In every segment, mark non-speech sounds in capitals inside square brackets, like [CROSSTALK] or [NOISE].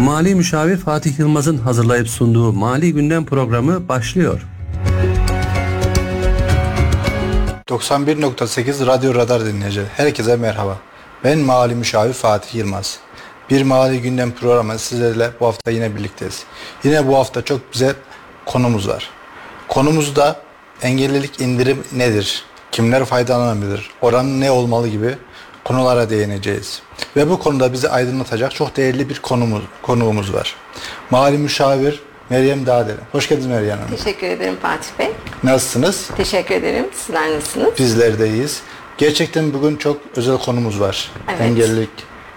Mali Müşavir Fatih Yılmaz'ın hazırlayıp sunduğu Mali Gündem programı başlıyor. 91.8 Radyo Radar dinleyicileri. Herkese merhaba. Ben Mali Müşavir Fatih Yılmaz. Bir Mali Gündem programı sizlerle bu hafta yine birlikteyiz. Yine bu hafta çok güzel konumuz var. Konumuz da engellilik indirim nedir? Kimler faydalanabilir? Oranı ne olmalı gibi konulara değineceğiz. Ve bu konuda bizi aydınlatacak çok değerli bir konumuz, konuğumuz var. Mali Müşavir Meryem Dağdelen. Hoş geldiniz Meryem Hanım. Teşekkür ederim Fatih Bey. Nasılsınız? Teşekkür ederim. Sizler nasılsınız? Bizler de iyiyiz. Gerçekten bugün çok özel konumuz var. Evet. Engellilik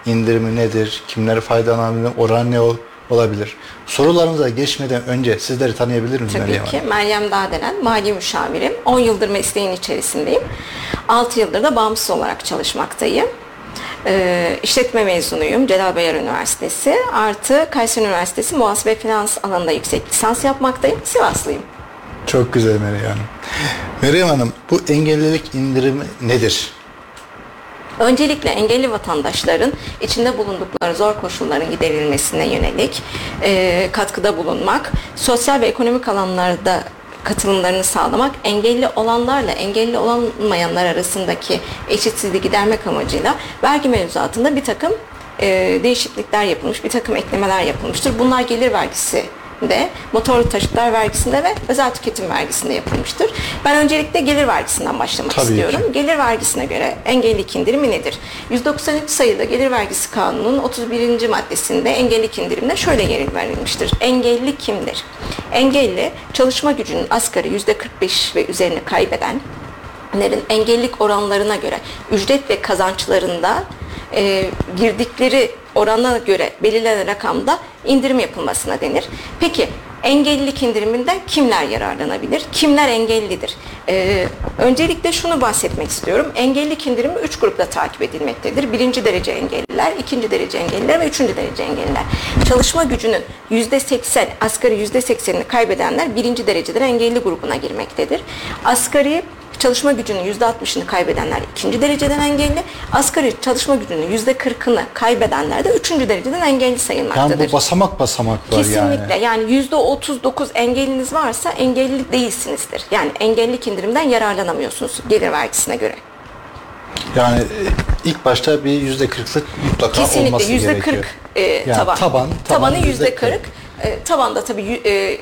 indirimi nedir? Kimler faydalanabilir? Oran ne ol- olabilir? Sorularımıza geçmeden önce sizleri tanıyabilir Tabii Meryem ki. Hanım? Meryem Dağdelen, mali müşavirim. 10 yıldır mesleğin içerisindeyim. 6 yıldır da bağımsız olarak çalışmaktayım. Ee, işletme mezunuyum Celal Bayar Üniversitesi. Artı Kayseri Üniversitesi Muhasebe Finans alanında yüksek lisans yapmaktayım. Sivaslıyım. Çok güzel Meryem Hanım. Meryem Hanım bu engellilik indirimi nedir? Öncelikle engelli vatandaşların içinde bulundukları zor koşulların giderilmesine yönelik e, katkıda bulunmak, sosyal ve ekonomik alanlarda katılımlarını sağlamak, engelli olanlarla engelli olamayanlar arasındaki eşitsizliği gidermek amacıyla vergi mevzuatında bir takım e, değişiklikler yapılmış, bir takım eklemeler yapılmıştır. Bunlar gelir vergisi de, motorlu taşıtlar vergisinde ve özel tüketim vergisinde yapılmıştır. Ben öncelikle gelir vergisinden başlamak Tabii ki. istiyorum. Gelir vergisine göre engellilik indirimi nedir? 193 sayılı Gelir Vergisi Kanunu'nun 31. maddesinde engellilik indirimine şöyle yer verilmiştir. Engelli kimdir? Engelli çalışma gücünün asgari %45 ve üzerini kaybedenlerin engellilik oranlarına göre ücret ve kazançlarında e, girdikleri orana göre belirlenen rakamda indirim yapılmasına denir. Peki engellilik indiriminden kimler yararlanabilir? Kimler engellidir? Ee, öncelikle şunu bahsetmek istiyorum. Engellilik indirimi üç grupta takip edilmektedir. Birinci derece engelliler, ikinci derece engelliler ve üçüncü derece engelliler. Çalışma gücünün yüzde seksen, asgari yüzde seksenini kaybedenler birinci dereceden engelli grubuna girmektedir. Asgari çalışma gücünün yüzde altmışını kaybedenler ikinci dereceden engelli, asgari çalışma gücünün yüzde kırkını kaybedenler de üçüncü dereceden engelli sayılmaktadır. Yani bu basamak basamak var Kesinlikle yani. yani yüzde 39 engelliniz varsa engelli değilsinizdir. Yani engellilik indirimden yararlanamıyorsunuz gelir vergisine göre. Yani e, ilk başta bir yüzde kırklık mutlaka Kesinlikle olması yüzde gerekiyor. 40 e, Yani taban. taban, Tabanı taban yüzde yüzde 40. E, tabanda tabii e,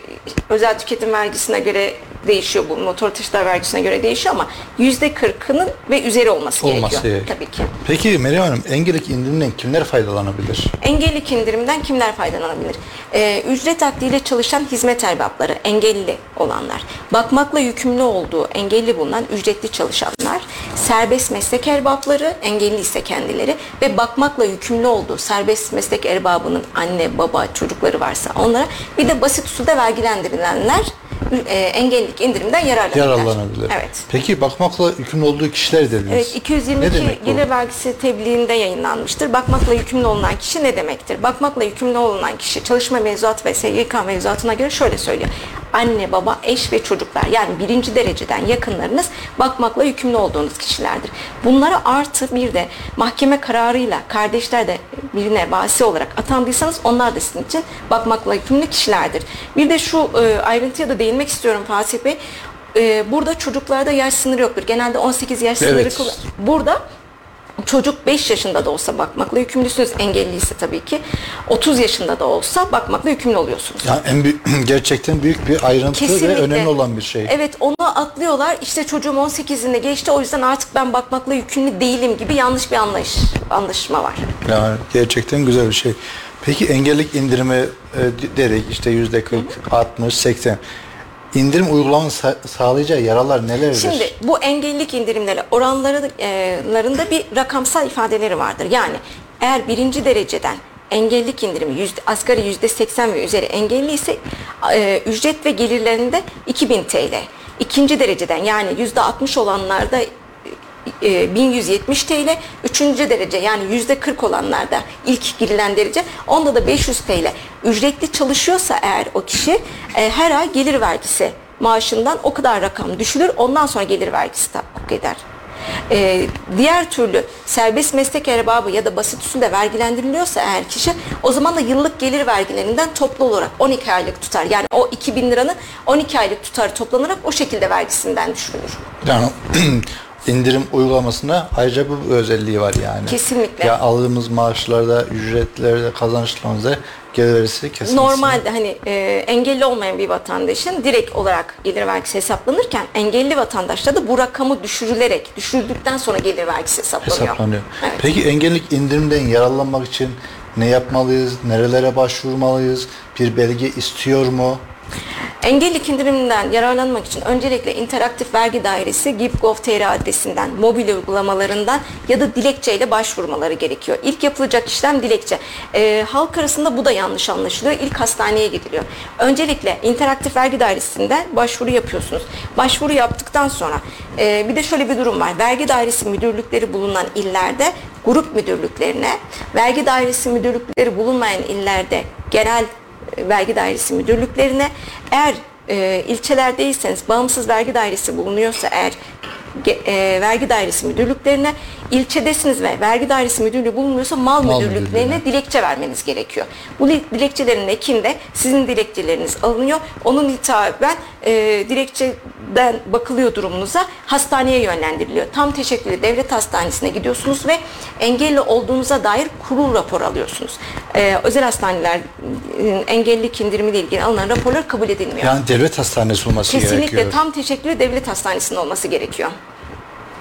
özel tüketim vergisine göre değişiyor bu motor taşıtlar vergisine göre değişiyor ama yüzde 40'ının ve üzeri olması, Olması gerekiyor. Tabii ki. Peki Meryem Hanım engellilik indiriminden kimler faydalanabilir? Engellilik indirimden kimler faydalanabilir? Ee, ücret akdiyle çalışan hizmet erbapları, engelli olanlar, bakmakla yükümlü olduğu engelli bulunan ücretli çalışanlar, serbest meslek erbapları, engelli ise kendileri ve bakmakla yükümlü olduğu serbest meslek erbabının anne, baba, çocukları varsa onlara bir de basit usulde vergilendirilenler e, engellilik indirimden yararlanabilir. Yararlanabilir. Evet. Peki bakmakla yükümlü olduğu kişiler dediniz. Evet Ne 222 demek bu? gelir vergisi tebliğinde yayınlanmıştır. Bakmakla yükümlü olunan kişi ne demektir? Bakmakla yükümlü olunan kişi çalışma mevzuat ve SGK mevzuatına göre şöyle söylüyor. Anne, baba, eş ve çocuklar yani birinci dereceden yakınlarınız bakmakla yükümlü olduğunuz kişilerdir. Bunlara artı bir de mahkeme kararıyla kardeşler de birine vasi olarak atandıysanız onlar da sizin için bakmakla yükümlü kişilerdir. Bir de şu e, ayrıntıya da değinmek istiyorum Fatih Bey. E, burada çocuklarda yaş sınırı yoktur. Genelde 18 yaş sınırı Evet. Burada çocuk 5 yaşında da olsa bakmakla yükümlüsünüz. Engelliyse tabii ki. 30 yaşında da olsa bakmakla yükümlü oluyorsunuz. Yani en büyük, [CLEARS THROAT] gerçekten büyük bir ayrıntı Kesinlikle. ve önemli olan bir şey. Evet onu atlıyorlar. İşte çocuğum 18'ine geçti o yüzden artık ben bakmakla yükümlü değilim gibi yanlış bir anlayış, anlaşma var. Yani gerçekten güzel bir şey. Peki engellik indirimi e, dedik işte yüzde 40, 60, 80. İndirim uygulamanın sa- sağlayacağı yaralar nelerdir? Şimdi bu engellilik indirimleri oranlarında bir rakamsal ifadeleri vardır. Yani eğer birinci dereceden engellilik indirimi yüzde, asgari yüzde 80 ve üzeri engelli ise e, ücret ve gelirlerinde 2000 TL. İkinci dereceden yani yüzde 60 olanlarda e, 1170 TL, üçüncü derece yani yüzde 40 olanlarda ilk girilen derece onda da 500 TL. Ücretli çalışıyorsa eğer o kişi e, her ay gelir vergisi maaşından o kadar rakam düşülür ondan sonra gelir vergisi tahakkuk eder. E, diğer türlü serbest meslek erbabı ya da basit usulde vergilendiriliyorsa eğer kişi o zaman da yıllık gelir vergilerinden toplu olarak 12 aylık tutar. Yani o 2000 liranın 12 aylık tutarı toplanarak o şekilde vergisinden düşürülür. Yani [CLEARS THROAT] indirim uygulamasına ayrıca bu özelliği var yani. Kesinlikle. Ya aldığımız maaşlarda, ücretlerde, kazançlarımızda gelir vergisi kesilmesi. Normalde hani e, engelli olmayan bir vatandaşın direkt olarak gelir vergisi hesaplanırken engelli vatandaşta da bu rakamı düşürülerek düşürdükten sonra gelir vergisi hesaplanıyor. hesaplanıyor. Evet. Peki engellilik indirimden yararlanmak için ne yapmalıyız? Nerelere başvurmalıyız? Bir belge istiyor mu? Engellilik indiriminden yararlanmak için öncelikle interaktif vergi dairesi GİP.gov.tr adresinden, mobil uygulamalarından ya da dilekçeyle başvurmaları gerekiyor. İlk yapılacak işlem dilekçe. Ee, halk arasında bu da yanlış anlaşılıyor. İlk hastaneye gidiliyor. Öncelikle interaktif vergi dairesinden başvuru yapıyorsunuz. Başvuru yaptıktan sonra e, bir de şöyle bir durum var. Vergi dairesi müdürlükleri bulunan illerde grup müdürlüklerine, vergi dairesi müdürlükleri bulunmayan illerde genel vergi dairesi müdürlüklerine eğer e, ilçelerdeyseniz bağımsız vergi dairesi bulunuyorsa eğer e, vergi dairesi müdürlüklerine ilçedesiniz ve vergi dairesi müdürlüğü bulunmuyorsa mal, Mal müdürlüklerine müdürlüğüne. dilekçe vermeniz gerekiyor. Bu di- dilekçelerin ekinde sizin dilekçeleriniz alınıyor. Onun hitaben e, dilekçeden bakılıyor durumunuza hastaneye yönlendiriliyor. Tam teşekküllü devlet hastanesine gidiyorsunuz ve engelli olduğunuza dair kurul rapor alıyorsunuz. E, özel hastaneler engellilik indirimiyle ilgili alınan raporlar kabul edilmiyor. Yani devlet hastanesi olması Kesinlikle gerekiyor. tam teşekküllü devlet hastanesinin olması gerekiyor.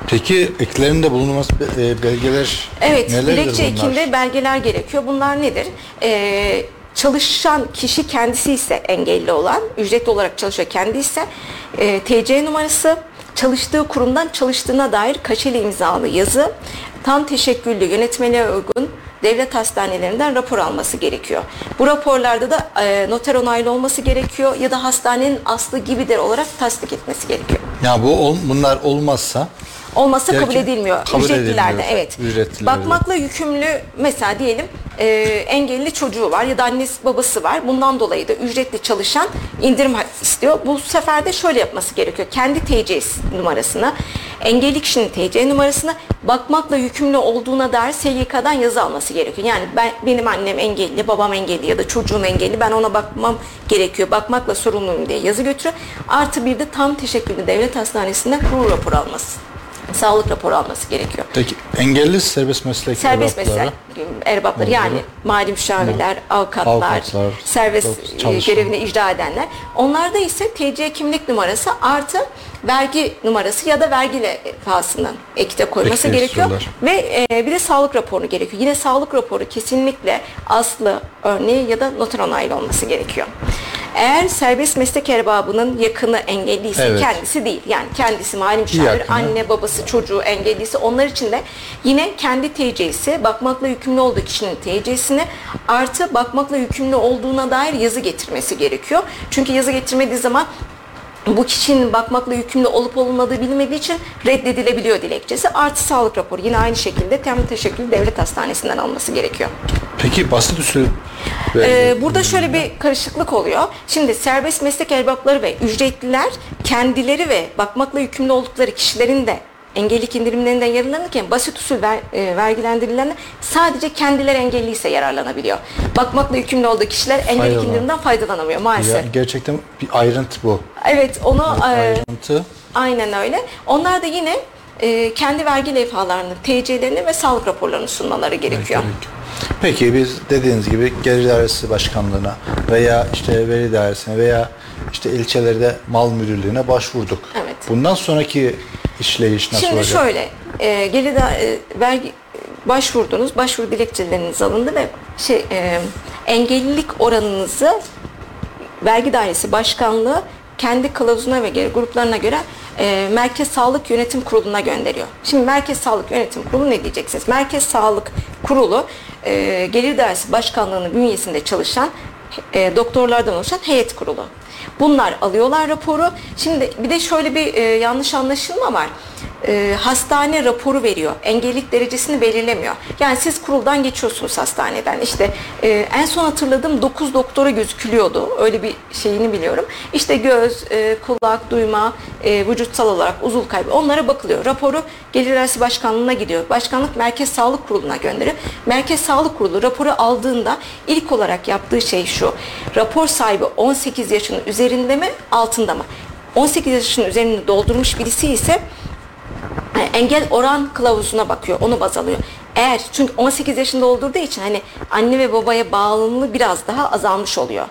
Peki eklerinde bulunması e, belgeler Evet, nelerdir dilekçe bunlar? ekinde belgeler gerekiyor. Bunlar nedir? Ee, çalışan kişi kendisi ise engelli olan, ücretli olarak çalışıyor kendi ise e, TC numarası, çalıştığı kurumdan çalıştığına dair kaçeli imzalı yazı, tam teşekküllü yönetmeliğe uygun devlet hastanelerinden rapor alması gerekiyor. Bu raporlarda da e, noter onaylı olması gerekiyor ya da hastanenin aslı gibidir olarak tasdik etmesi gerekiyor. Ya bu bunlar olmazsa Olmazsa Belki kabul edilmiyor. kabul Ücretlilerde edilmiyor. evet. Ücretlilerde. Bakmakla yükümlü mesela diyelim e, engelli çocuğu var ya da annesi babası var. Bundan dolayı da ücretli çalışan indirim istiyor. Bu sefer de şöyle yapması gerekiyor. Kendi TC numarasını, engelli kişinin TC numarasını bakmakla yükümlü olduğuna dair SGK'dan yazı alması gerekiyor. Yani ben benim annem engelli, babam engelli ya da çocuğum engelli. Ben ona bakmam gerekiyor. Bakmakla sorumluyum diye yazı götürüyor. Artı bir de tam teşekküllü devlet hastanesinden kurul raporu alması sağlık raporu alması gerekiyor. peki engelli serbest meslek Serbest erbapları, meslek erbapları yani mali müşavirler, avukatlar, Avukatlar, serbest çalışan. görevini icra edenler. Onlarda ise TC kimlik numarası artı vergi numarası ya da vergi levhasının ekte koyması Ekte gerekiyor. Ve e, bir de sağlık raporu gerekiyor. Yine sağlık raporu kesinlikle aslı, örneği ya da noter onaylı olması gerekiyor. Eğer serbest meslek erbabının yakını engelliyse Evet. kendisi değil. Yani kendisi mali müşavir, yakını. anne, babası, çocuğu engelliyse onlar için de yine kendi TC'si, bakmakla yükümlü olduğu kişinin TC'sini artı bakmakla yükümlü olduğuna dair yazı getirmesi gerekiyor. Çünkü yazı getirmediği zaman bu kişinin bakmakla yükümlü olup olmadığı bilinmediği için reddedilebiliyor dilekçesi. Artı sağlık raporu yine aynı şekilde tem teşekkül devlet hastanesinden alması gerekiyor. Peki basit usul Ee, burada şöyle bir karışıklık oluyor. Şimdi serbest meslek erbapları ve ücretliler kendileri ve bakmakla yükümlü oldukları kişilerin de engellilik indirimlerinden yararlanırken basit usul ver, e, vergilendirilen sadece kendileri engelliyse yararlanabiliyor. Bakmakla yükümlü olduğu kişiler engellilik Faydalan- indiriminden faydalanamıyor maalesef. yani gerçekten bir ayrıntı bu. Evet onu e, Ayrıntı. aynen öyle. Onlar da yine e, kendi vergi levhalarını, TC'lerini ve sağlık raporlarını sunmaları gerekiyor. Peki biz dediğiniz gibi gelir dairesi başkanlığına veya işte veri dairesine veya işte ilçelerde mal müdürlüğüne başvurduk. Evet. Bundan sonraki işleyiş nasıl Şimdi olacak? şöyle, e, gelir e, vergi başvurdunuz, başvuru dilekçeleriniz alındı ve şey e, engellilik oranınızı vergi dairesi başkanlığı kendi kılavuzuna ve geri gruplarına göre e, Merkez Sağlık Yönetim Kurulu'na gönderiyor. Şimdi Merkez Sağlık Yönetim Kurulu ne diyeceksiniz? Merkez Sağlık Kurulu e, Gelir Dairesi Başkanlığı'nın bünyesinde çalışan e, doktorlardan oluşan heyet kurulu. Bunlar alıyorlar raporu. Şimdi bir de şöyle bir e, yanlış anlaşılma var. E, hastane raporu veriyor. Engellilik derecesini belirlemiyor. Yani siz kuruldan geçiyorsunuz hastaneden. İşte e, en son hatırladığım 9 doktora gözükülüyordu. Öyle bir şeyini biliyorum. İşte göz, e, kulak, duyma, e, vücutsal olarak uzuv kaybı onlara bakılıyor. Raporu Gelir İdaresi Başkanlığı'na gidiyor. Başkanlık Merkez Sağlık Kurulu'na gönderiyor. Merkez Sağlık Kurulu raporu aldığında ilk olarak yaptığı şey şu. Rapor sahibi 18 yaşının üzerinde mi, altında mı? 18 yaşının üzerinde doldurmuş birisi ise engel oran kılavuzuna bakıyor. Onu baz alıyor. Eğer çünkü 18 yaşında olduğu için hani anne ve babaya bağlılığı biraz daha azalmış oluyor.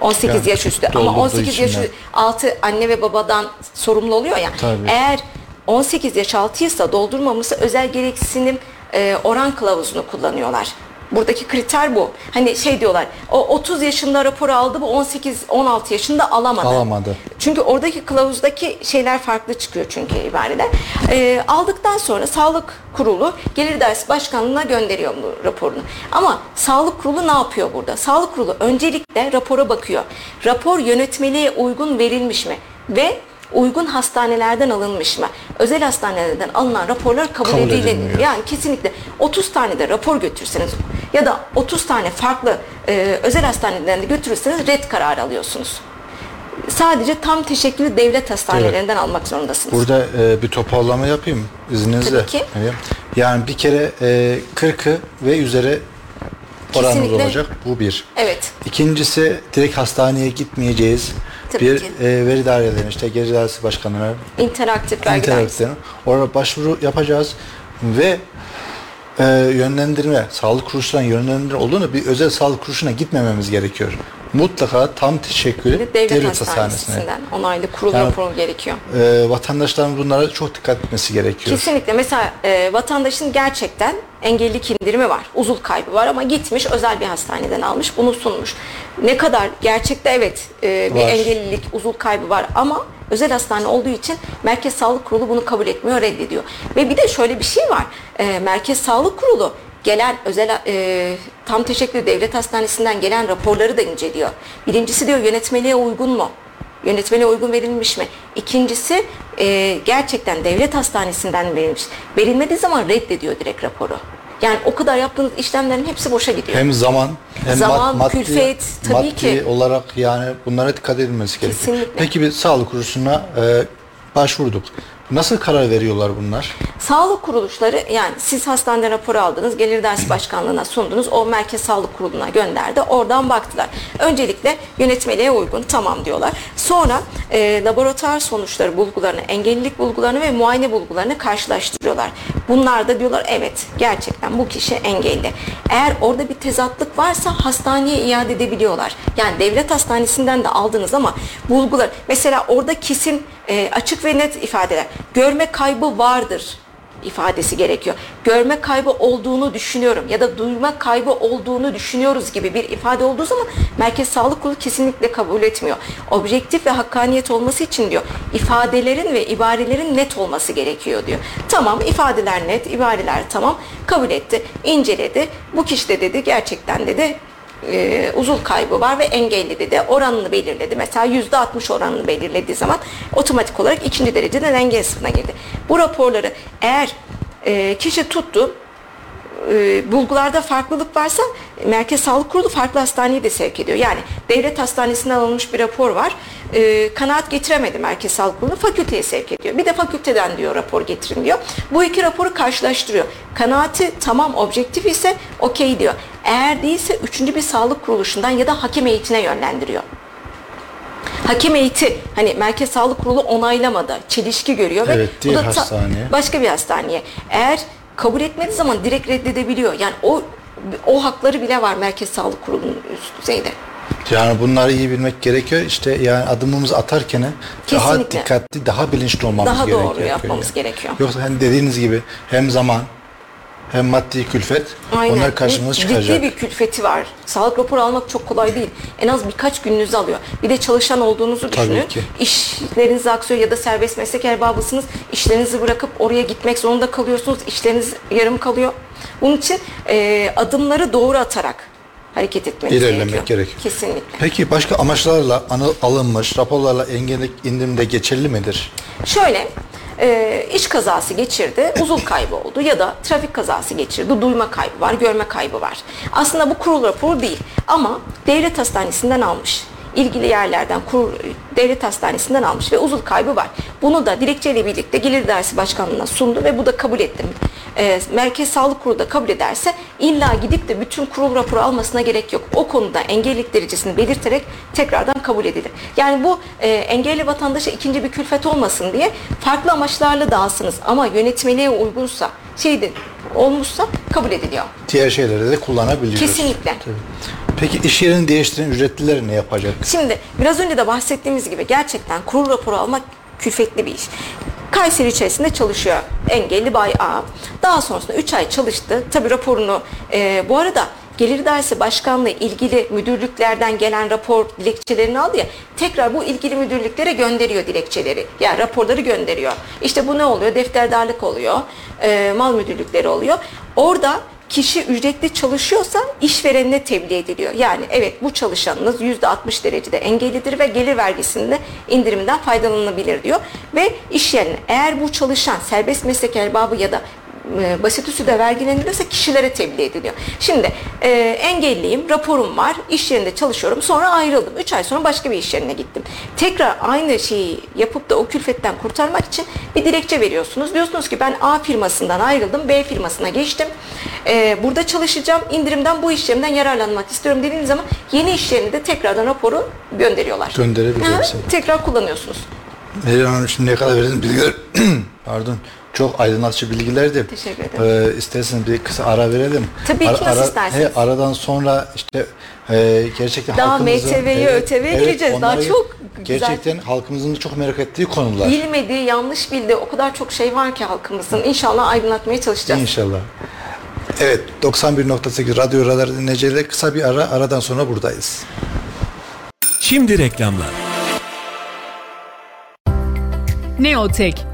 18 Yani yaş üstü ama doldurduğu 18 yaş altı anne ve babadan sorumlu oluyor ya. Tabii. Eğer 18 yaş altıysa doldurmamışsa özel gereksinim e, oran kılavuzunu kullanıyorlar. Buradaki kriter bu. Hani şey diyorlar. O 30 yaşında rapor aldı bu 18 16 yaşında alamadı. Alamadı. Çünkü oradaki kılavuzdaki şeyler farklı çıkıyor çünkü ibareler. Ee, aldıktan sonra Sağlık Kurulu Gelir Dersi Başkanlığı'na gönderiyor bu raporunu. Ama Sağlık Kurulu ne yapıyor burada? Sağlık Kurulu öncelikle rapora bakıyor. Rapor yönetmeliğe uygun verilmiş mi? Ve uygun hastanelerden alınmış mı? Özel hastanelerden alınan raporlar kabul, Kabul edilmiyor. Yani kesinlikle 30 tane de rapor götürseniz ya da 30 tane farklı e, özel hastaneden de götürürseniz red kararı alıyorsunuz. Sadece tam teşekküllü devlet hastanelerinden almak zorundasınız. Burada e, bir toparlama yapayım izninizle. Tabii ki. Evet. Yani bir kere e, 40'ı ve üzeri oranımız olacak. Bu bir. Evet. İkincisi direkt hastaneye gitmeyeceğiz. Tabii bir ki. e, veri dairelerine işte geri idaresi başkanlığına interaktif dairesi. interaktiflerine orada başvuru yapacağız ve e, yönlendirme, sağlık kuruluşlarının yönlendirme olduğunu bir özel sağlık kuruluşuna gitmememiz gerekiyor. Mutlaka tam teşekkülü Devlet, hastanesine. onaylı kurul Yani- raporu gerekiyor. E, vatandaşların bunlara çok dikkat etmesi gerekiyor. Kesinlikle. Mesela e, vatandaşın gerçekten engellilik indirimi var. Uzul kaybı var ama gitmiş özel bir hastaneden almış bunu sunmuş. Ne kadar gerçekte evet e, bir Var. engellilik uzul kaybı var ama özel hastane olduğu için Merkez Sağlık Kurulu bunu kabul etmiyor, reddediyor. Ve bir de şöyle bir şey var. E, Merkez Sağlık Kurulu gelen özel e, tam teşekkür devlet hastanesinden gelen raporları da inceliyor. Birincisi diyor yönetmeliğe uygun mu? Yönetmeliğe uygun verilmiş mi? İkincisi e, gerçekten devlet hastanesinden verilmiş. Verilmediği zaman reddediyor direkt raporu. Yani o kadar yaptığınız işlemlerin hepsi boşa gidiyor. Hem zaman hem Zaman, mad- külfet, tabii maddi ki. olarak yani bunlara dikkat edilmesi gerekiyor. Kesinlikle. Peki bir sağlık kuruluşuna e, başvurduk. Nasıl karar veriyorlar bunlar? Sağlık kuruluşları yani siz hastanede raporu aldınız, gelir dersi başkanlığına sundunuz, o merkez sağlık kuruluna gönderdi, oradan baktılar. Öncelikle yönetmeliğe uygun tamam diyorlar. Sonra e, laboratuvar sonuçları bulgularını, engellilik bulgularını ve muayene bulgularını karşılaştırıyorlar. Bunlar da diyorlar evet gerçekten bu kişi engelli. Eğer orada bir tezatlık varsa hastaneye iade edebiliyorlar. Yani devlet hastanesinden de aldınız ama bulgular mesela orada kesin e, açık ve net ifadeler. Görme kaybı vardır ifadesi gerekiyor. Görme kaybı olduğunu düşünüyorum ya da duyma kaybı olduğunu düşünüyoruz gibi bir ifade olduğu zaman Merkez Sağlık Kurulu kesinlikle kabul etmiyor. Objektif ve hakkaniyet olması için diyor ifadelerin ve ibarelerin net olması gerekiyor diyor. Tamam ifadeler net, ibareler tamam kabul etti, inceledi. Bu kişi de dedi gerçekten dedi e, uzuv kaybı var ve engelli dedi. Oranını belirledi. Mesela yüzde 60 oranını belirlediği zaman otomatik olarak ikinci dereceden engel sınıfına girdi. Bu raporları eğer e, kişi tuttu e, bulgularda farklılık varsa Merkez Sağlık Kurulu farklı hastaneye de sevk ediyor. Yani devlet hastanesinden alınmış bir rapor var. E, kanaat getiremedi Merkez Sağlık Kurulu fakülteye sevk ediyor. Bir de fakülteden diyor rapor getirin diyor. Bu iki raporu karşılaştırıyor. Kanaati tamam objektif ise okey diyor. Eğer değilse üçüncü bir sağlık kuruluşundan ya da hakem heyetine yönlendiriyor. Hakem heyeti hani Merkez Sağlık Kurulu onaylamadı. Çelişki görüyor ve Evet, diğer hastaneye. başka bir hastaneye. Eğer kabul etmediği zaman direkt reddedebiliyor. Yani o o hakları bile var Merkez Sağlık Kurulu'nun üst düzeyde. Yani bunları iyi bilmek gerekiyor. İşte yani adımımızı atarken daha dikkatli, daha bilinçli olmamız Daha gerekiyor. doğru yapmamız gerekiyor. Yoksa hani dediğiniz gibi hem zaman hem maddi külfet onlar karşımıza Ciddi çıkacak. bir külfeti var. Sağlık raporu almak çok kolay değil. En az birkaç gününüzü alıyor. Bir de çalışan olduğunuzu Tabii düşünün. ki. İşleriniz aksıyor ya da serbest meslek erbabısınız. İşlerinizi bırakıp oraya gitmek zorunda kalıyorsunuz. İşleriniz yarım kalıyor. Bunun için e, adımları doğru atarak hareket etmeniz İlerlemek gerekiyor. gerekiyor. Kesinlikle. Peki başka amaçlarla alınmış raporlarla engellik indirimde geçerli midir? Şöyle, e, iş kazası geçirdi, uzuv kaybı oldu ya da trafik kazası geçirdi, duyma kaybı var, görme kaybı var. Aslında bu kurul raporu değil ama devlet hastanesinden almış ilgili yerlerden kur, devlet hastanesinden almış ve uzuv kaybı var. Bunu da dilekçeyle birlikte Gelir Dersi Başkanlığı'na sundu ve bu da kabul etti. E, Merkez Sağlık Kurulu da kabul ederse illa gidip de bütün kurul raporu almasına gerek yok. O konuda engellilik derecesini belirterek tekrardan kabul edilir. Yani bu e, engelli vatandaşa ikinci bir külfet olmasın diye farklı amaçlarla dağılsınız ama yönetmeliğe uygunsa şeydi olmuşsa kabul ediliyor. Diğer şeyleri de kullanabiliyoruz. Kesinlikle. Tabii. Peki iş yerini değiştiren ücretliler ne yapacak? Şimdi biraz önce de bahsettiğimiz gibi gerçekten kurul raporu almak külfetli bir iş. Kayseri içerisinde çalışıyor engelli Bay A. Daha sonrasında 3 ay çalıştı. Tabi raporunu e, bu arada Gelir Dersi Başkanlığı ilgili müdürlüklerden gelen rapor dilekçelerini aldı ya tekrar bu ilgili müdürlüklere gönderiyor dilekçeleri. Yani raporları gönderiyor. İşte bu ne oluyor? Defterdarlık oluyor. E, mal müdürlükleri oluyor. Orada kişi ücretli çalışıyorsa işverenine tebliğ ediliyor. Yani evet bu çalışanınız %60 derecede engellidir ve gelir vergisinde indirimden faydalanılabilir diyor. Ve iş yerine eğer bu çalışan serbest meslek erbabı ya da e, basit usulde vergileniriyorsa kişilere tebliğ ediliyor. Şimdi e, engelliyim, raporum var, iş yerinde çalışıyorum, sonra ayrıldım. 3 ay sonra başka bir iş yerine gittim. Tekrar aynı şeyi yapıp da o külfetten kurtarmak için bir dilekçe veriyorsunuz. Diyorsunuz ki ben A firmasından ayrıldım, B firmasına geçtim. E, burada çalışacağım, indirimden bu iş yerinden yararlanmak istiyorum dediğiniz zaman yeni iş yerine de tekrardan raporu gönderiyorlar. Gönderebiliyorsun. tekrar kullanıyorsunuz. Meryem Hanım şimdiye kadar verdiğiniz bilgiler [CLEARS THROAT] pardon çok aydınlatıcı bilgilerdi. Teşekkür ederim. Ee, isterseniz bir kısa ara verelim. Tabii ki, nasıl isterseniz. He, aradan sonra işte e, gerçekten Daha halkımızın... MTV'ye, ÖTV'ye gireceğiz. Daha çok güzel. Gerçekten halkımızın çok merak ettiği konular. Bilmediği, yanlış bildiği o kadar çok şey var ki halkımızın. İnşallah aydınlatmaya çalışacağız. İnşallah. Evet 91.8 Radyo Radar dinleyicileri kısa bir ara aradan sonra buradayız. Şimdi reklamlar. Neotek,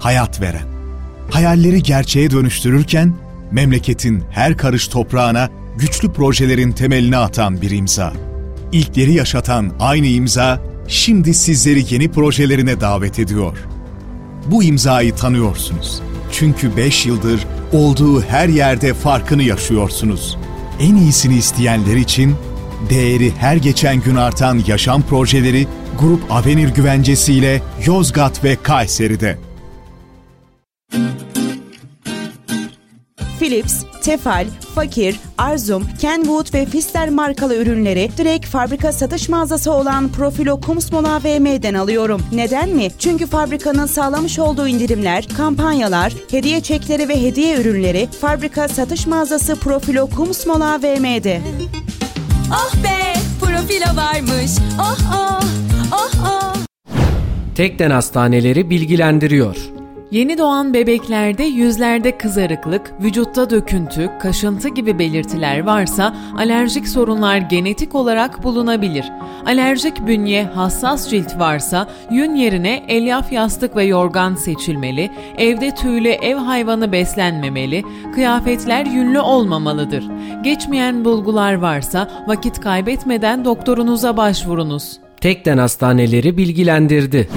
hayat veren. Hayalleri gerçeğe dönüştürürken memleketin her karış toprağına güçlü projelerin temelini atan bir imza. İlkleri yaşatan aynı imza şimdi sizleri yeni projelerine davet ediyor. Bu imzayı tanıyorsunuz. Çünkü 5 yıldır olduğu her yerde farkını yaşıyorsunuz. En iyisini isteyenler için değeri her geçen gün artan yaşam projeleri Grup Avenir güvencesiyle Yozgat ve Kayseri'de. Philips, Tefal, Fakir, Arzum, Kenwood ve Fister markalı ürünleri direkt fabrika satış mağazası olan Profilo Kumsmol AVM'den alıyorum. Neden mi? Çünkü fabrikanın sağlamış olduğu indirimler, kampanyalar, hediye çekleri ve hediye ürünleri fabrika satış mağazası Profilo Kumsmol AVM'de. Oh be profilo varmış. Oh oh oh oh. Tekden Hastaneleri bilgilendiriyor. Yeni doğan bebeklerde yüzlerde kızarıklık, vücutta döküntü, kaşıntı gibi belirtiler varsa alerjik sorunlar genetik olarak bulunabilir. Alerjik bünye, hassas cilt varsa yün yerine elyaf yastık ve yorgan seçilmeli, evde tüylü ev hayvanı beslenmemeli, kıyafetler yünlü olmamalıdır. Geçmeyen bulgular varsa vakit kaybetmeden doktorunuza başvurunuz. Tekden Hastaneleri bilgilendirdi.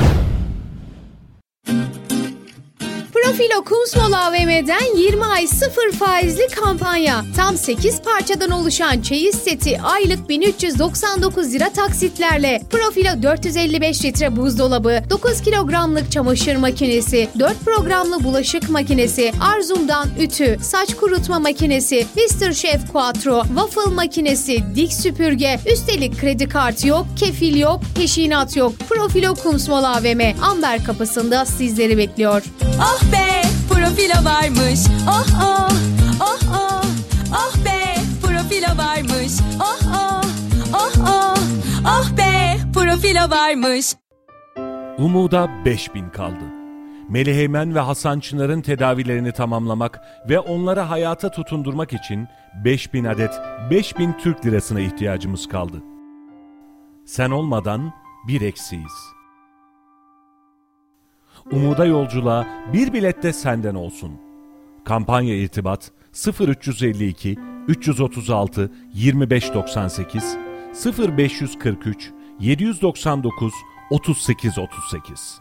Profilo Kumsmol AVM'den 20 ay sıfır faizli kampanya. Tam 8 parçadan oluşan çeyiz seti aylık 1399 lira taksitlerle. Profilo 455 litre buzdolabı, 9 kilogramlık çamaşır makinesi, 4 programlı bulaşık makinesi, Arzum'dan ütü, saç kurutma makinesi, Mr. Chef Quattro, waffle makinesi, dik süpürge, üstelik kredi kartı yok, kefil yok, peşinat yok. Profilo Kumsmol AVM Amber kapısında sizleri bekliyor. Oh be profilo varmış. Oh oh oh oh oh be profilo varmış. Oh oh oh oh oh be profilo varmış. Umuda 5000 kaldı. Meliheymen ve Hasan Çınar'ın tedavilerini tamamlamak ve onları hayata tutundurmak için 5000 adet 5000 Türk lirasına ihtiyacımız kaldı. Sen olmadan bir eksiyiz. Umuda yolculuğa bir bilet de senden olsun. Kampanya irtibat 0352 336 2598 0543 799 3838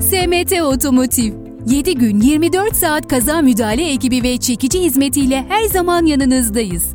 SMT Otomotiv 7 gün 24 saat kaza müdahale ekibi ve çekici hizmetiyle her zaman yanınızdayız.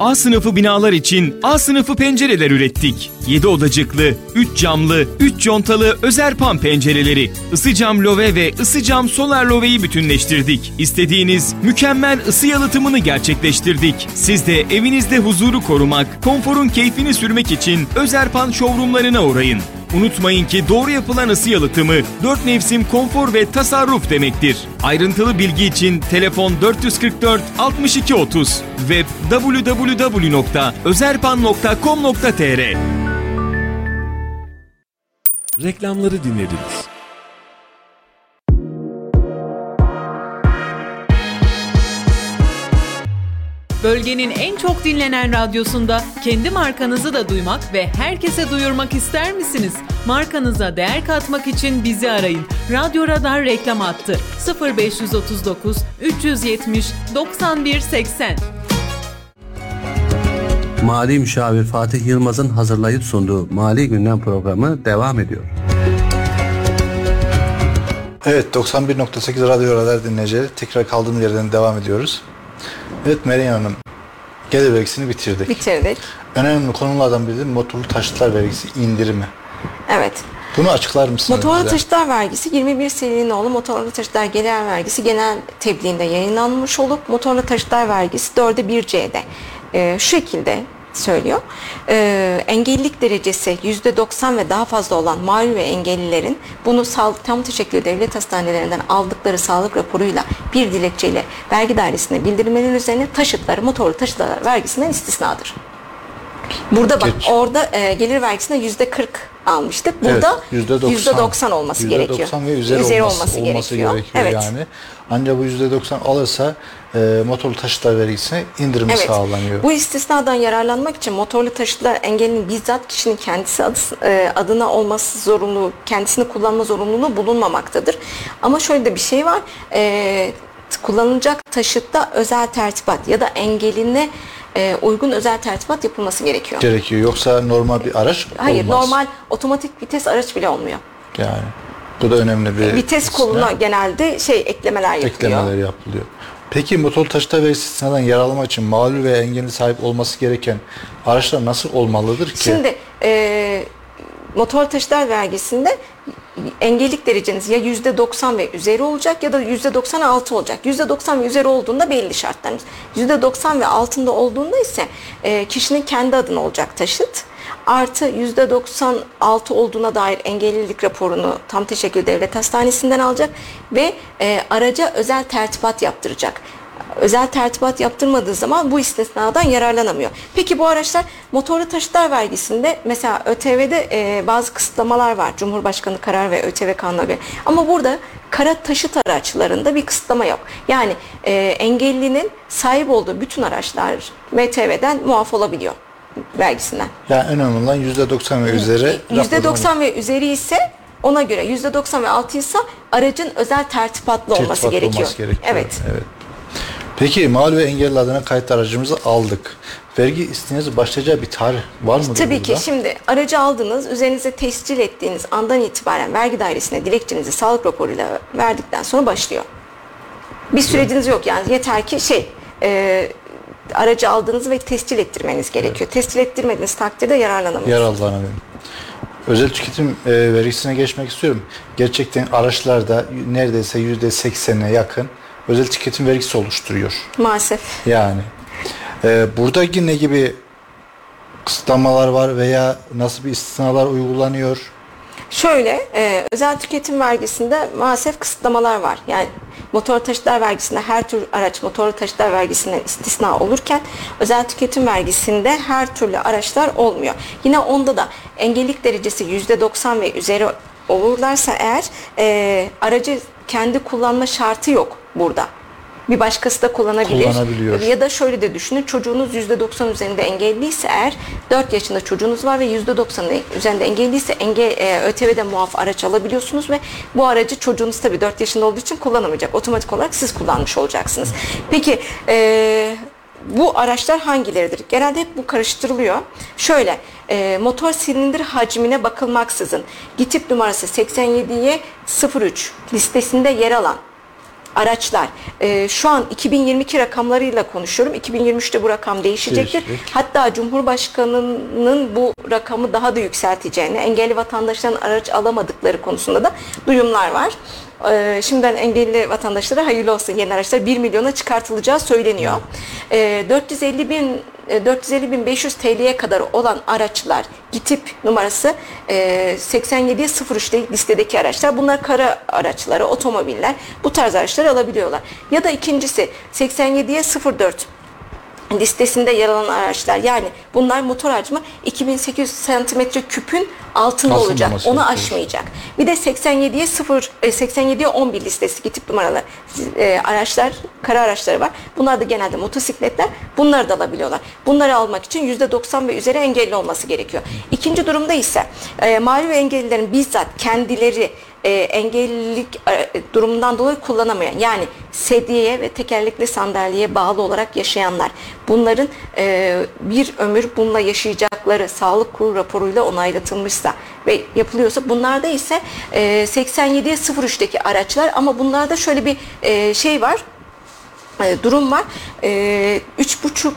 A sınıfı binalar için A sınıfı pencereler ürettik. 7 odacıklı, 3 camlı, 3 contalı Özerpan pencereleri, ısı cam love ve ısı cam solar loveyi bütünleştirdik. İstediğiniz mükemmel ısı yalıtımını gerçekleştirdik. Siz de evinizde huzuru korumak, konforun keyfini sürmek için Özerpan showroomlarına uğrayın. Unutmayın ki doğru yapılan ısı yalıtımı 4 mevsim konfor ve tasarruf demektir. Ayrıntılı bilgi için telefon 444 62 30 web www.özerpan.com.tr Reklamları dinlediniz. Bölgenin en çok dinlenen radyosunda kendi markanızı da duymak ve herkese duyurmak ister misiniz? Markanıza değer katmak için bizi arayın. Radyo Radar reklam attı. 0539 370 91 80. Mali Müşavir Fatih Yılmaz'ın hazırlayıp sunduğu Mali Gündem programı devam ediyor. Evet 91.8 Radyo Radar dinleyicileri tekrar kaldığımız yerden devam ediyoruz. Evet Meryem Hanım gelir vergisini bitirdik. Bitirdik. Önemli konulardan biri motorlu taşıtlar vergisi indirimi. Evet. Bunu açıklar mısınız Motorlu bize? taşıtlar vergisi 21 serinin oğlu motorlu taşıtlar gelir vergisi genel tebliğinde yayınlanmış olup motorlu taşıtlar vergisi 4'e 1C'de e, şu şekilde söylüyor. E, engellilik derecesi %90 ve daha fazla olan mağdur ve engellilerin bunu sağlık tam teşekkür devlet hastanelerinden aldıkları sağlık raporuyla bir dilekçeyle vergi dairesine bildirmeleri üzerine taşıtları motorlu taşıtlar vergisinden istisnadır. Burada bak Geç. orada e, gelir vergisine yüzde 40 almıştık. Burada Evet, yüzde 90 olması Yüzde gerekiyor. 90 ve üzeri, olması, olması gerekiyor. Evet. yani. Ancak bu yüzde 90 alırsa e, motorlu taşıtlar vergisine indirimi Evet. sağlanıyor. Bu istisnadan yararlanmak için motorlu taşıtlar engellinin bizzat kişinin kendisi adı, e, adına olması zorunluluğu, kendisini kullanma zorunluluğu bulunmamaktadır. Ama şöyle de bir şey var. E, kullanılacak taşıtta özel tertibat ya da engeline e, uygun özel tertibat yapılması gerekiyor. gerekiyor. Yoksa normal bir araç Hayır, olmaz. normal otomatik vites araç bile olmuyor. Yani bu da önemli bir Vites koluna genelde şey eklemeler yapılıyor. eklemeler yapılıyor. Peki motorlu taşıtlar vergisi istisnadan yararlanmak için mağdur ve engelli sahip olması gereken araçlar nasıl olmalıdır ki? Şimdi e, motor taşıtlar vergisinde engellik dereceniz ya yüzde 90 ve üzeri olacak ya da yüzde 96 olacak. Yüzde 90 ve üzeri olduğunda belli şartlarımız. Yüzde 90 ve altında olduğunda ise e, kişinin kendi adına olacak taşıt. Artı yüzde 96 olduğuna dair engellilik raporunu tam teşekkür devlet hastanesinden alacak ve e, araca özel tertibat yaptıracak özel tertibat yaptırmadığı zaman bu istisnadan yararlanamıyor. Peki bu araçlar motorlu taşıtlar vergisinde mesela ÖTV'de e, bazı kısıtlamalar var. Cumhurbaşkanı karar ve ÖTV kanuna göre. Ama burada kara taşıt araçlarında bir kısıtlama yok. Yani e, engellinin sahip olduğu bütün araçlar MTV'den muaf olabiliyor vergisinden. Yani önemli olan %90 ve üzeri %90 ve üzeri ise ona göre %90 ve altı ise aracın özel tertipatlı olması Tertibatlı gerekiyor. olması gerekiyor. Evet. evet. Peki mal ve engelli adına kayıt aracımızı aldık. Vergi istinesi başlayacağı bir tarih var mı? Tabii ki şimdi aracı aldınız, üzerinize tescil ettiğiniz andan itibaren vergi dairesine dilekçenizi sağlık raporuyla verdikten sonra başlıyor. Bir süreciniz yok yani yeter ki şey e, aracı aldığınız ve tescil ettirmeniz gerekiyor. Tescil ettirmediğiniz takdirde yararlanamıyorsunuz. Yararlanamıyorum. Özel tüketim e, vergisine geçmek istiyorum. Gerçekten araçlarda neredeyse yüzde seksene yakın özel tüketim vergisi oluşturuyor. Maalesef. Yani e, buradaki ne gibi kısıtlamalar var veya nasıl bir istisnalar uygulanıyor? Şöyle, e, özel tüketim vergisinde maalesef kısıtlamalar var. Yani motor taşıtlar vergisinde her tür araç motor taşıtlar vergisinden istisna olurken özel tüketim vergisinde her türlü araçlar olmuyor. Yine onda da engellilik derecesi %90 ve üzeri olurlarsa eğer e, aracı kendi kullanma şartı yok burada. Bir başkası da kullanabilir. Kullanabiliyor. Ya da şöyle de düşünün çocuğunuz %90 üzerinde engelliyse eğer 4 yaşında çocuğunuz var ve %90 üzerinde engelliyse engel, e, ÖTV'de muaf araç alabiliyorsunuz ve bu aracı çocuğunuz tabii 4 yaşında olduğu için kullanamayacak. Otomatik olarak siz kullanmış olacaksınız. Peki e, bu araçlar hangileridir? Genelde hep bu karıştırılıyor. Şöyle e, motor silindir hacmine bakılmaksızın GİTİP numarası 87'ye 03 listesinde yer alan araçlar. E, şu an 2022 rakamlarıyla konuşuyorum. 2023'te bu rakam değişecektir. Değişecek. Hatta Cumhurbaşkanı'nın bu rakamı daha da yükselteceğini, engelli vatandaşların araç alamadıkları konusunda da duyumlar var. Ee, şimdiden engelli vatandaşlara hayırlı olsun yeni araçlar 1 milyona çıkartılacağı söyleniyor. Ee, 450 bin e, 450 bin 500 TL'ye kadar olan araçlar GİTİP numarası e, 87 03 listedeki araçlar. Bunlar kara araçları, otomobiller. Bu tarz araçları alabiliyorlar. Ya da ikincisi 87'ye 04 listesinde yer alan araçlar. Yani bunlar motor hacmi 2800 santimetre küpün altında Altında olacak. Onu aşmayacak. Bir de 87'ye 0 e, 87'ye 11 listesi tip numaralı e, araçlar, kara araçları var. Bunlar da genelde motosikletler. Bunları da alabiliyorlar. Bunları almak için %90 ve üzeri engelli olması gerekiyor. İkinci durumda ise e, mağlup engellilerin bizzat kendileri e, engellilik e, durumundan dolayı kullanamayan yani sedyeye ve tekerlekli sandalyeye bağlı olarak yaşayanlar bunların e, bir ömür bununla yaşayacakları sağlık kurulu raporuyla onaylatılmışsa ve yapılıyorsa bunlarda ise e, 87'ye 03'teki araçlar ama bunlarda şöyle bir e, şey var e, durum var. E, 3,5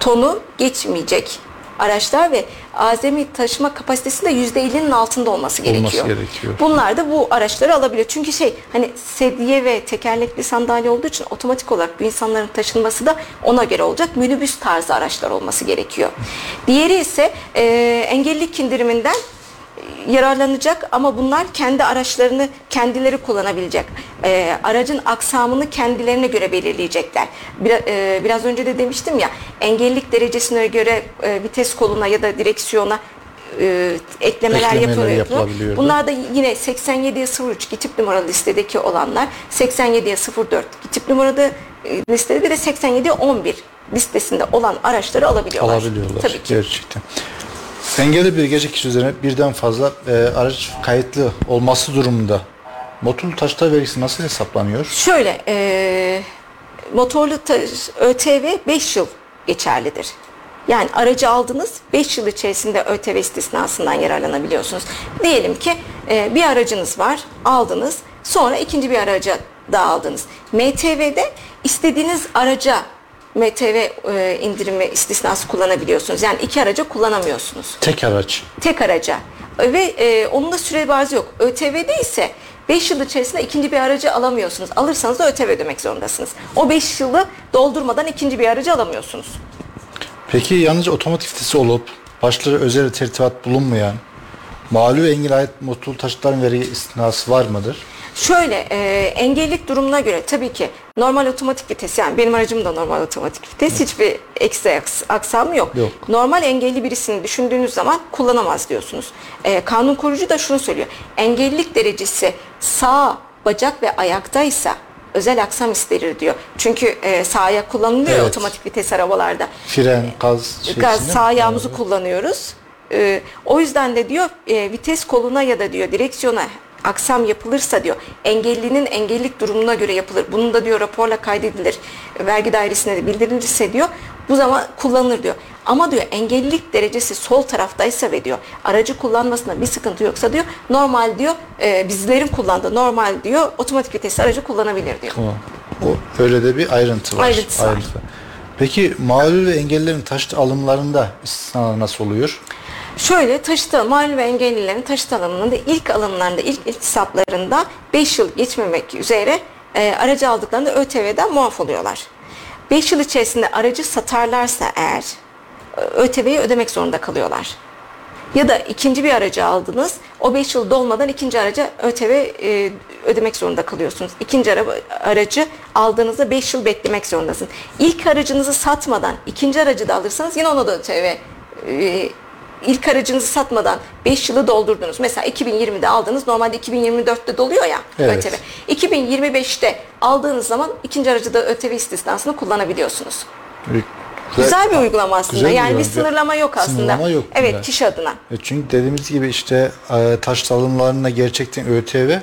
tonu geçmeyecek araçlar ve azami taşıma kapasitesi de %50'nin altında olması gerekiyor. gerekiyor. Bunlar da bu araçları alabiliyor. Çünkü şey hani sedye ve tekerlekli sandalye olduğu için otomatik olarak bu insanların taşınması da ona göre olacak. Minibüs tarzı araçlar olması gerekiyor. Diğeri ise e, engellilik indiriminden yararlanacak ama bunlar kendi araçlarını kendileri kullanabilecek. Ee, aracın aksamını kendilerine göre belirleyecekler. Bir, e, biraz önce de demiştim ya engellilik derecesine göre e, vites koluna ya da direksiyona e, eklemeler, Eklemeler yapılıyor. Bunlar da yine 87'ye 03 tip numaralı listedeki olanlar 87'ye 04 tip numaralı e, listede bir de 87'ye 11 listesinde olan araçları alabiliyorlar. Alabiliyorlar Tabii ki. gerçekten. Engelli bir gece kişi üzerine birden fazla e, araç kayıtlı olması durumunda motorlu taşıtlar vergisi nasıl hesaplanıyor? Şöyle, e, motorlu ta- ÖTV 5 yıl geçerlidir. Yani aracı aldınız 5 yıl içerisinde ÖTV istisnasından yararlanabiliyorsunuz. Diyelim ki e, bir aracınız var aldınız sonra ikinci bir araca da aldınız. MTV'de istediğiniz araca MTV e, indirimi istisnası kullanabiliyorsunuz. Yani iki araca kullanamıyorsunuz Tek araç. tek araca ve e, onun da süre bazı yok. ÖTV'de ise 5 yıl içerisinde ikinci bir aracı alamıyorsunuz. Alırsanız da ÖTV ödemek zorundasınız. O 5 yılı doldurmadan ikinci bir aracı alamıyorsunuz. Peki yalnızca otomotiv vitesi olup başları özel tertibat bulunmayan mağlup engel ait motorlu taşıtların vergi istinası var mıdır? Şöyle e, engellilik durumuna göre tabii ki normal otomatik vites yani benim aracım da normal otomatik vites hiçbir ekstra aks- aksamı yok. Yok. Normal engelli birisini düşündüğünüz zaman kullanamaz diyorsunuz. E, kanun korucu da şunu söylüyor. Engellilik derecesi sağ bacak ve ayaktaysa özel aksam isterir diyor. Çünkü e, sağ ayak kullanılıyor Evet. otomatik vites arabalarda. Fren, gaz şeysinde Gaz sağ ayağımızı kullanıyoruz. Ee, o yüzden de diyor e, vites koluna ya da diyor direksiyona aksam yapılırsa diyor engellinin engellilik durumuna göre yapılır. Bunun da diyor raporla kaydedilir. Vergi dairesine de bildirilirse diyor bu zaman kullanılır diyor. Ama diyor engellilik derecesi sol taraftaysa ve diyor aracı kullanmasında bir sıkıntı yoksa diyor normal diyor e, bizlerin kullandığı normal diyor otomatik vitesli aracı kullanabilir diyor. Tamam. O öyle de bir ayrıntı var. Ayrıntısı var. Peki mağdur ve engellilerin taşıt alımlarında istisnalar nasıl oluyor? Şöyle taşıt mağlup ve engellilerin taşıt alımında ilk alımlarında, ilk iltisaplarında 5 yıl geçmemek üzere e, aracı aldıklarında ÖTV'den muaf oluyorlar. 5 yıl içerisinde aracı satarlarsa eğer e, ÖTV'yi ödemek zorunda kalıyorlar. Ya da ikinci bir aracı aldınız, o 5 yıl dolmadan ikinci araca ÖTV e, ödemek zorunda kalıyorsunuz. İkinci araba, aracı aldığınızda 5 yıl beklemek zorundasınız. İlk aracınızı satmadan ikinci aracı da alırsanız yine ona da ÖTV e, ilk aracınızı satmadan 5 yılı doldurdunuz. Mesela 2020'de aldınız. Normalde 2024'te doluyor ya Evet. ÖTV. 2025'te aldığınız zaman ikinci aracı da ÖTV istisnasını kullanabiliyorsunuz. Güzel bir uygulama aslında. Güzel yani bir sınırlama yok aslında. Sınırlama yok Evet, bunda. kişi adına. E Çünkü dediğimiz gibi işte e, taşıt alımlarına gerçekten ÖTV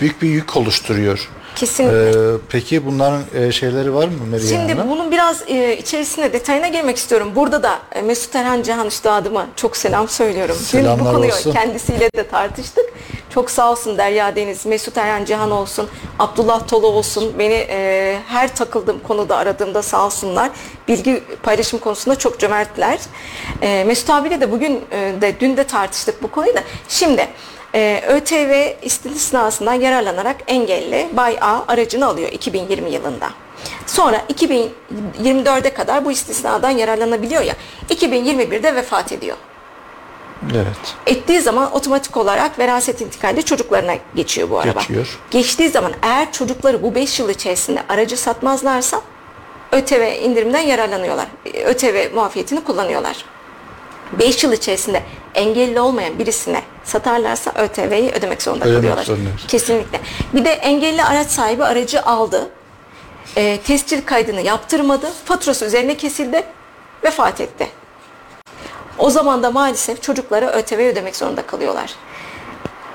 büyük bir yük oluşturuyor. Kesinlikle. E, peki bunların e, şeyleri var mı Meryem Şimdi Hanım? bunun biraz e, içerisine detayına girmek istiyorum. Burada da e, Mesut Erhan Cihan Üstadıma çok selam söylüyorum. Dün bu Selamlar konuyu olsun. kendisiyle de tartıştık. Çok sağ olsun Derya Deniz, Mesut Erhan Cihan olsun, Abdullah Tolu olsun. Beni e, her takıldığım konuda aradığımda sağ olsunlar. Bilgi paylaşım konusunda çok cömertler. E, Mesut abiyle de bugün e, de dün de tartıştık bu konuyu da. Şimdi e, ÖTV istisnasından yararlanarak engelli Bay A aracını alıyor 2020 yılında. Sonra 2024'e kadar bu istisnadan yararlanabiliyor ya. 2021'de vefat ediyor. Evet. Ettiği zaman otomatik olarak veraset intikalde çocuklarına geçiyor bu araba. Geçiyor. Geçtiği zaman eğer çocukları bu 5 yıl içerisinde aracı satmazlarsa ÖTV indirimden yararlanıyorlar. ÖTV muafiyetini kullanıyorlar. 5 yıl içerisinde engelli olmayan birisine satarlarsa ÖTV'yi ödemek zorunda Ödemek kalıyorlar. zorundayız. Kesinlikle. Bir de engelli araç sahibi aracı aldı. E, tescil kaydını yaptırmadı. Faturası üzerine kesildi. Vefat etti. O zaman da maalesef çocuklara ÖTV ödemek zorunda kalıyorlar.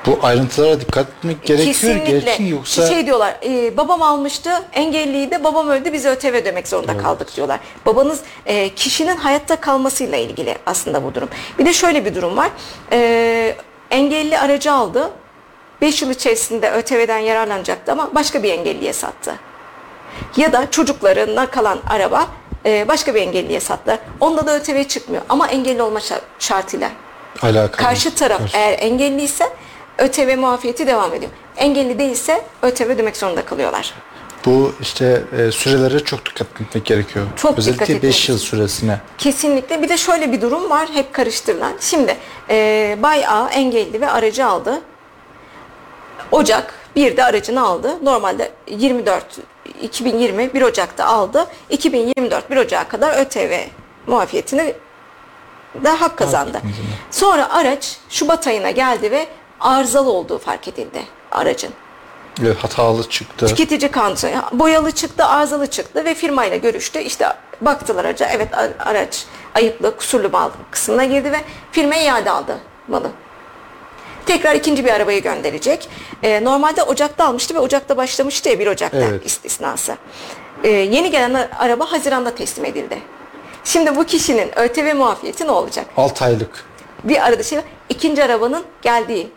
Bu ayrıntılara dikkat etmek gerekiyor Kesinlikle. gerçekten yoksa Şey diyorlar, e, babam almıştı, engelliydi, babam öldü, biz ÖTV ödemek zorunda kaldık diyorlar. Babanız e, kişinin hayatta kalmasıyla ilgili aslında bu durum. Bir de şöyle bir durum var. E, engelli aracı aldı, 5 yıl içerisinde ÖTV'den yararlanacaktı ama başka bir engelliye sattı. Ya da çocuklarına kalan araba e, başka bir engelliye sattı. Onda da ÖTV çıkmıyor ama engelli olma şa- şartıyla. alakalı. Karşı taraf Karşı- eğer engelliyse ÖTV muafiyeti devam ediyor. Engelli değilse ÖTV ödemek zorunda kalıyorlar. Bu işte e, sürelere çok dikkat etmek gerekiyor. Çok dikkat Özellikle etmek 5 yıl süresine. Kesinlikle. Bir de şöyle bir durum var. Hep karıştırılan. Şimdi e, Bay A engelli ve aracı aldı. Ocak 1'de aracını aldı. Normalde 24 2020 1 Ocak'ta aldı. 2024 1 Ocak'a kadar ÖTV muafiyetini de hak kazandı. Sonra araç Şubat ayına geldi ve arızalı olduğu fark edildi aracın. Evet, hatalı çıktı. Tüketici kanunu boyalı çıktı, arızalı çıktı ve firmayla görüştü. İşte baktılar araca. Evet araç ayıplı, kusurlu mal kısmına girdi ve firma iade aldı malı. Tekrar ikinci bir arabayı gönderecek. Ee, normalde Ocak'ta almıştı ve Ocak'ta başlamıştı ya 1 Ocak'ta Evet. istisnası. Ee, yeni gelen araba Haziran'da teslim edildi. Şimdi bu kişinin ÖTV muafiyeti ne olacak? 6 aylık. Bir arada şey. İkinci arabanın geldiği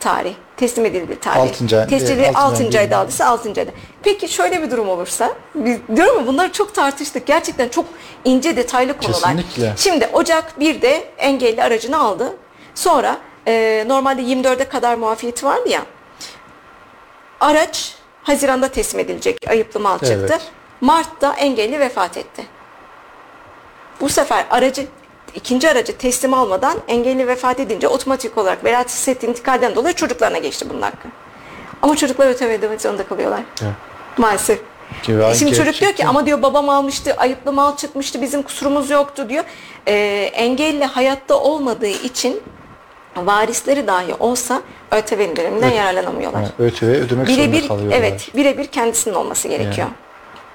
tarih, teslim edildiği tarih. Altıncı ay- Tescili evet, altıncı 6. ay ayda aldıysa 6. ayda. Peki şöyle bir durum olursa, biz, diyorum ya bunları çok tartıştık. Gerçekten çok ince detaylı konular. Kesinlikle. Şimdi Ocak 1'de engelli aracını aldı. Sonra e, normalde 24'e kadar muafiyeti vardı ya. Araç Haziran'da teslim edilecek ayıplı mal çıktı. Evet. Mart'ta engelli vefat etti. Bu sefer aracı ikinci aracı teslim almadan engelli vefat edince otomatik olarak veraset intikalden dolayı çocuklarına geçti bunun hakkı. Ama çocuklar ÖTV ödemek zorunda kalıyorlar. Evet. Maalesef. Ben E Şimdi çocuk diyor ki ama diyor babam almıştı, ayıplı mal çıkmıştı, bizim kusurumuz yoktu diyor. Ee, engelli hayatta olmadığı için varisleri dahi olsa ÖTV indiriminden Evet. yararlanamıyorlar. Ha, ÖTV ödemek Birebir zorunda kalıyorlar. evet, birebir kendisinin olması gerekiyor. Yani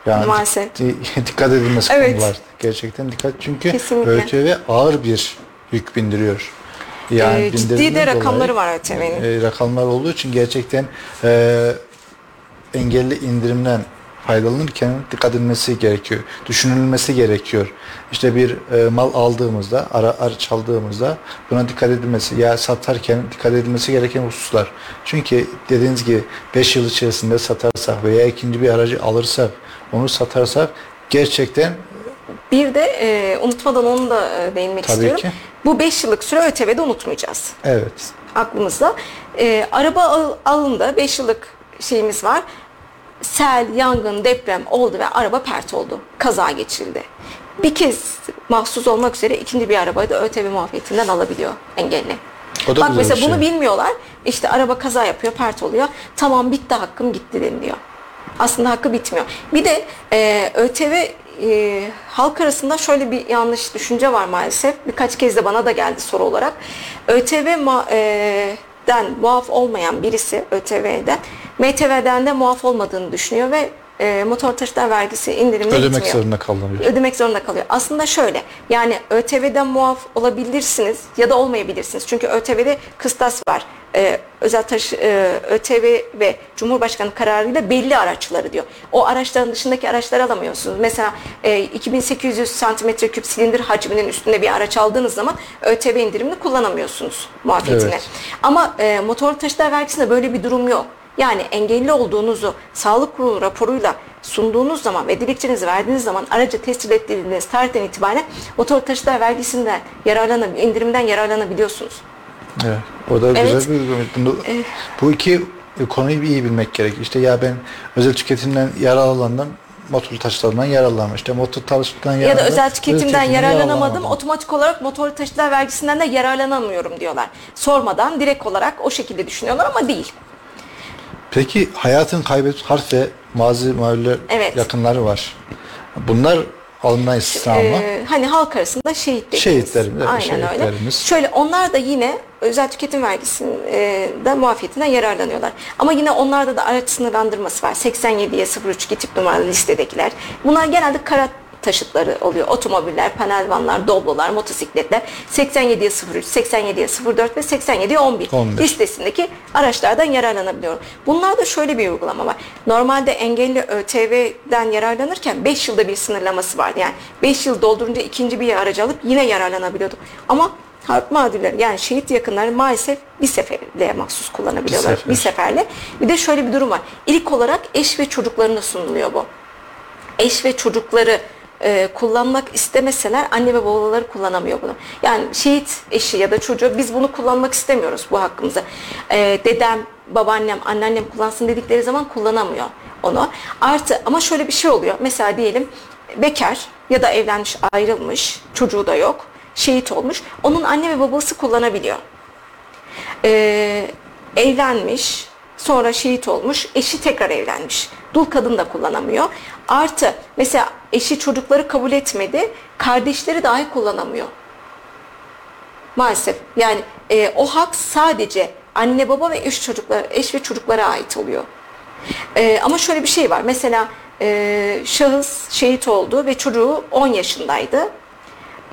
Maalesef. di- [LAUGHS] dikkat edilmesi Evet. konular. Gerçekten dikkat. Çünkü Kesinlikle. ÖTV ağır bir yük bindiriyor. Ee, ciddi de rakamları dolayı, var ÖTV'nin. e, rakamlar olduğu için gerçekten e, engelli indirimden faydalanırken dikkat edilmesi gerekiyor. Düşünülmesi gerekiyor. İşte bir e, mal aldığımızda, ara, araç aldığımızda buna dikkat edilmesi ya satarken dikkat edilmesi gereken hususlar. Çünkü dediğiniz gibi 5 yıl içerisinde satarsak veya ikinci bir aracı alırsak, onu satarsak gerçekten Bir de e, unutmadan onu da e, değinmek Tabii istiyorum. ki. Bu 5 yıllık süre ÖTV'de unutmayacağız. evet aklımızda. E, araba al, alında 5 yıllık şeyimiz var. Sel, yangın, deprem oldu ve araba pert oldu. Kaza geçirildi. Bir kez mahsus olmak üzere ikinci bir arabayı da ÖTV muafiyetinden alabiliyor engelli. O da Bak mesela şey. bunu bilmiyorlar. İşte araba kaza yapıyor, pert oluyor. Tamam bitti hakkım gitti deniliyor. Aslında hakkı bitmiyor. Bir de e, ÖTV e, halk arasında şöyle bir yanlış düşünce var maalesef. Birkaç kez de bana da geldi soru olarak. ÖTV ma- e, den muaf olmayan birisi ÖTV'den MTV'den de muaf olmadığını düşünüyor ve e, motor taşıtlar vergisi indirimine ödemek gitmiyor zorunda kalınıyor. ödemek zorunda kalıyor. Aslında şöyle yani ÖTV'den muaf olabilirsiniz ya da olmayabilirsiniz. Çünkü ÖTV'de kıstas var. Ee, özel taşı e, ÖTV ve Cumhurbaşkanı kararıyla belli araçları diyor. O araçların dışındaki araçları alamıyorsunuz. Mesela e, 2800 santimetre küp silindir hacminin üstünde bir araç aldığınız zaman ÖTV indirimini kullanamıyorsunuz muafiyetine. Evet. Ama e, motorlu taşıtlar vergisinde böyle bir durum yok. Yani engelli olduğunuzu sağlık kurulu raporuyla sunduğunuz zaman ve dilekçenizi verdiğiniz zaman aracı tescil ettiğiniz tarihten itibaren motor taşıtlar vergisinden yararlanab indirimden yararlanabiliyorsunuz. Evet. O da Evet. güzel bir uygulama. Bunu, bu iki konuyu iyi bilmek gerek. İşte ya ben özel tüketimden yararlandım, motor taşıtlarından yararlanmış. İşte motor taşıtlarından Ya da özel tüketimden yararlanamadım, yararlanamadım. otomatik olarak motor taşıtlar vergisinden de yararlanamıyorum diyorlar. Sormadan direkt olarak o şekilde düşünüyorlar ama değil. Peki hayatın kaybet harf ve mazi mağluller Evet. yakınları var. Bunlar alınan istisna? Ee, hani halk arasında. Şehitlerimiz, evet, Aynen öyle. şehitlerimiz. Şöyle onlar da yine özel tüketim vergisinden muafiyetinden yararlanıyorlar. Ama yine onlarda da araç sınırlandırması var. 87'ye 03 tip numaralı listedekiler. Bunlar genelde kara taşıtları oluyor. Otomobiller, panel vanlar, doblolar, motosikletler 87'ye 03, 87'ye 04 ve 87'ye 11, 11. listesindeki araçlardan yararlanabiliyor. Bunlarda şöyle bir uygulama var. Normalde engelli ÖTV'den yararlanırken 5 yılda bir sınırlaması vardı. Yani 5 yıl doldurunca ikinci bir aracı alıp yine yararlanabiliyordu. Ama harp mağdurları yani şehit yakınları maalesef bir seferle mahsus kullanabiliyorlar. Bir sefer. Bir seferle. Bir de şöyle bir durum var. İlk olarak eş ve çocuklarına sunuluyor bu eş ve çocukları e, kullanmak istemeseler anne ve babaları kullanamıyor bunu. Yani şehit eşi ya da çocuğu biz bunu kullanmak istemiyoruz bu hakkımızı. E, dedem, babaannem, anneannem kullansın dedikleri zaman kullanamıyor onu. Artı ama şöyle bir şey oluyor. Mesela diyelim bekar ya da evlenmiş, ayrılmış, çocuğu da yok, şehit olmuş. Onun anne ve babası kullanabiliyor e, evlenmiş, sonra şehit olmuş, eşi tekrar evlenmiş. Dul kadın da kullanamıyor. Artı mesela eşi çocukları kabul etmedi, kardeşleri dahi kullanamıyor. Maalesef yani e, o hak sadece anne baba ve eş çocuklar, eş ve çocuklara ait oluyor. E, ama şöyle bir şey var. Mesela e, şahıs şehit oldu ve çocuğu 10 yaşındaydı.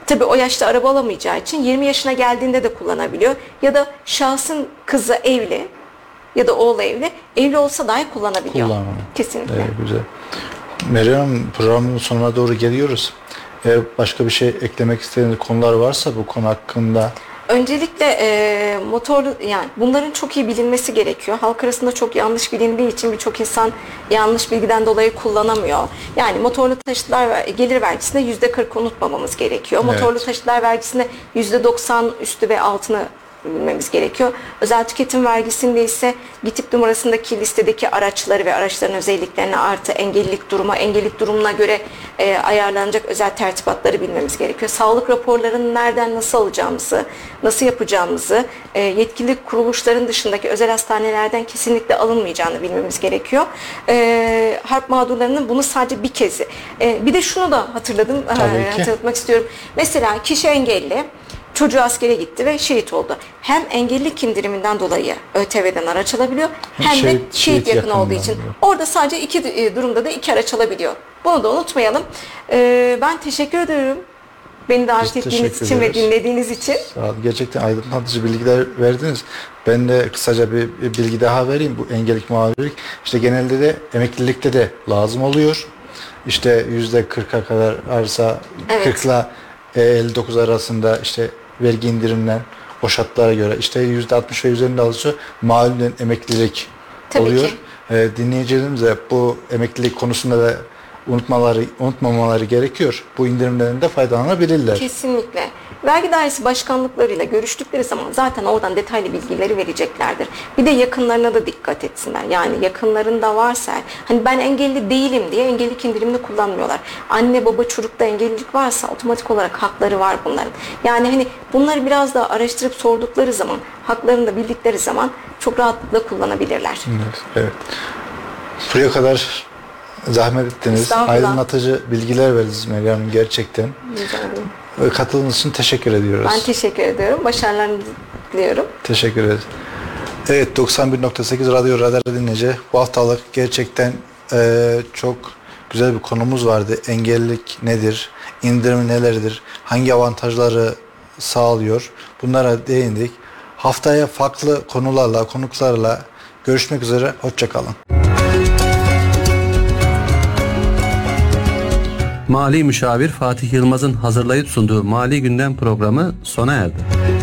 Tabii o yaşta araba alamayacağı için 20 yaşına geldiğinde de kullanabiliyor. Ya da şahsın kızı evli ya da oğlu evli. Evli olsa dahi kullanabiliyor. Kullanamıyor. Kesinlikle. Evet, güzel. Meryem Hanım programın sonuna doğru geliyoruz. Eğer başka bir şey eklemek istediğiniz konular varsa bu konu hakkında Öncelikle e, motor yani bunların çok iyi bilinmesi gerekiyor. Halk arasında çok yanlış bilindiği için birçok insan yanlış bilgiden dolayı kullanamıyor. Yani motorlu taşıtlar gelir vergisinde yüzde 40 unutmamamız gerekiyor. Evet. Motorlu taşıtlar vergisinde yüzde 90 üstü ve altını bilmemiz gerekiyor. Özel tüketim vergisinde ise GİTİP numarasındaki listedeki araçları ve araçların özelliklerini artı engellilik durumu, engellilik durumuna göre e, ayarlanacak özel tertibatları bilmemiz gerekiyor. Sağlık raporlarını nereden nasıl alacağımızı, nasıl yapacağımızı, e, yetkili kuruluşların dışındaki özel hastanelerden kesinlikle alınmayacağını bilmemiz gerekiyor. E, harp mağdurlarının bunu sadece bir kez. E, bir de şunu da hatırladım, e, hatırlatmak istiyorum. Mesela kişi engelli, Çocuğu askere gitti ve şehit oldu. Hem engellilik indiriminden dolayı ÖTV'den araç alabiliyor hem de Şehit- şehit, şehit yakını yakınından olduğu için. alıyor. Orada sadece iki e, durumda da iki araç alabiliyor. Bunu da unutmayalım. Ee, ben teşekkür ediyorum. Beni davet Biz ettiğiniz için ve ederiz. dinlediğiniz için. Sağ olun. Gerçekten aydınlatıcı bilgiler verdiniz. Ben de kısaca bir, bilgi daha vereyim. Bu engellik muhabirlik işte genelde de emeklilikte de lazım oluyor. İşte yüzde 40'a kadar arsa Evet. 40 ile 59 arasında işte vergi indirimden o şartlara göre işte yüzde 60 ve üzerinde alırsa mahallen emeklilik Tabii oluyor. ki. Ee, dinleyicilerimiz de bu emeklilik konusunda da unutmaları unutmamaları gerekiyor. Bu indirimlerden de faydalanabilirler. Kesinlikle. Vergi dairesi başkanlıklarıyla görüştükleri zaman zaten oradan detaylı bilgileri vereceklerdir. Bir de yakınlarına da dikkat etsinler. Yani yakınlarında varsa hani ben engelli değilim diye engellilik indirimini kullanmıyorlar. Anne baba çocukta engellilik varsa otomatik olarak hakları var bunların. Yani hani bunları biraz daha araştırıp sordukları zaman, haklarını da bildikleri zaman çok rahatlıkla kullanabilirler. Evet, evet. Buraya kadar zahmet ettiniz. Aydınlatıcı bilgiler verdiniz Meryem gerçekten. Rica ederim. Katıldığınız için teşekkür ediyoruz. Ben teşekkür ediyorum. Başarılarını diliyorum. Teşekkür ederiz. Evet 91.8 Radyo Radar dinleyici. Bu haftalık gerçekten eee, çok güzel bir konumuz vardı. Engellilik nedir? İndirimi nelerdir? Hangi avantajları sağlıyor? Bunlara değindik. Haftaya farklı konularla, konuklarla görüşmek üzere. Hoşçakalın. Mali müşavir Fatih Yılmaz'ın hazırlayıp sunduğu Mali Gündem programı sona erdi.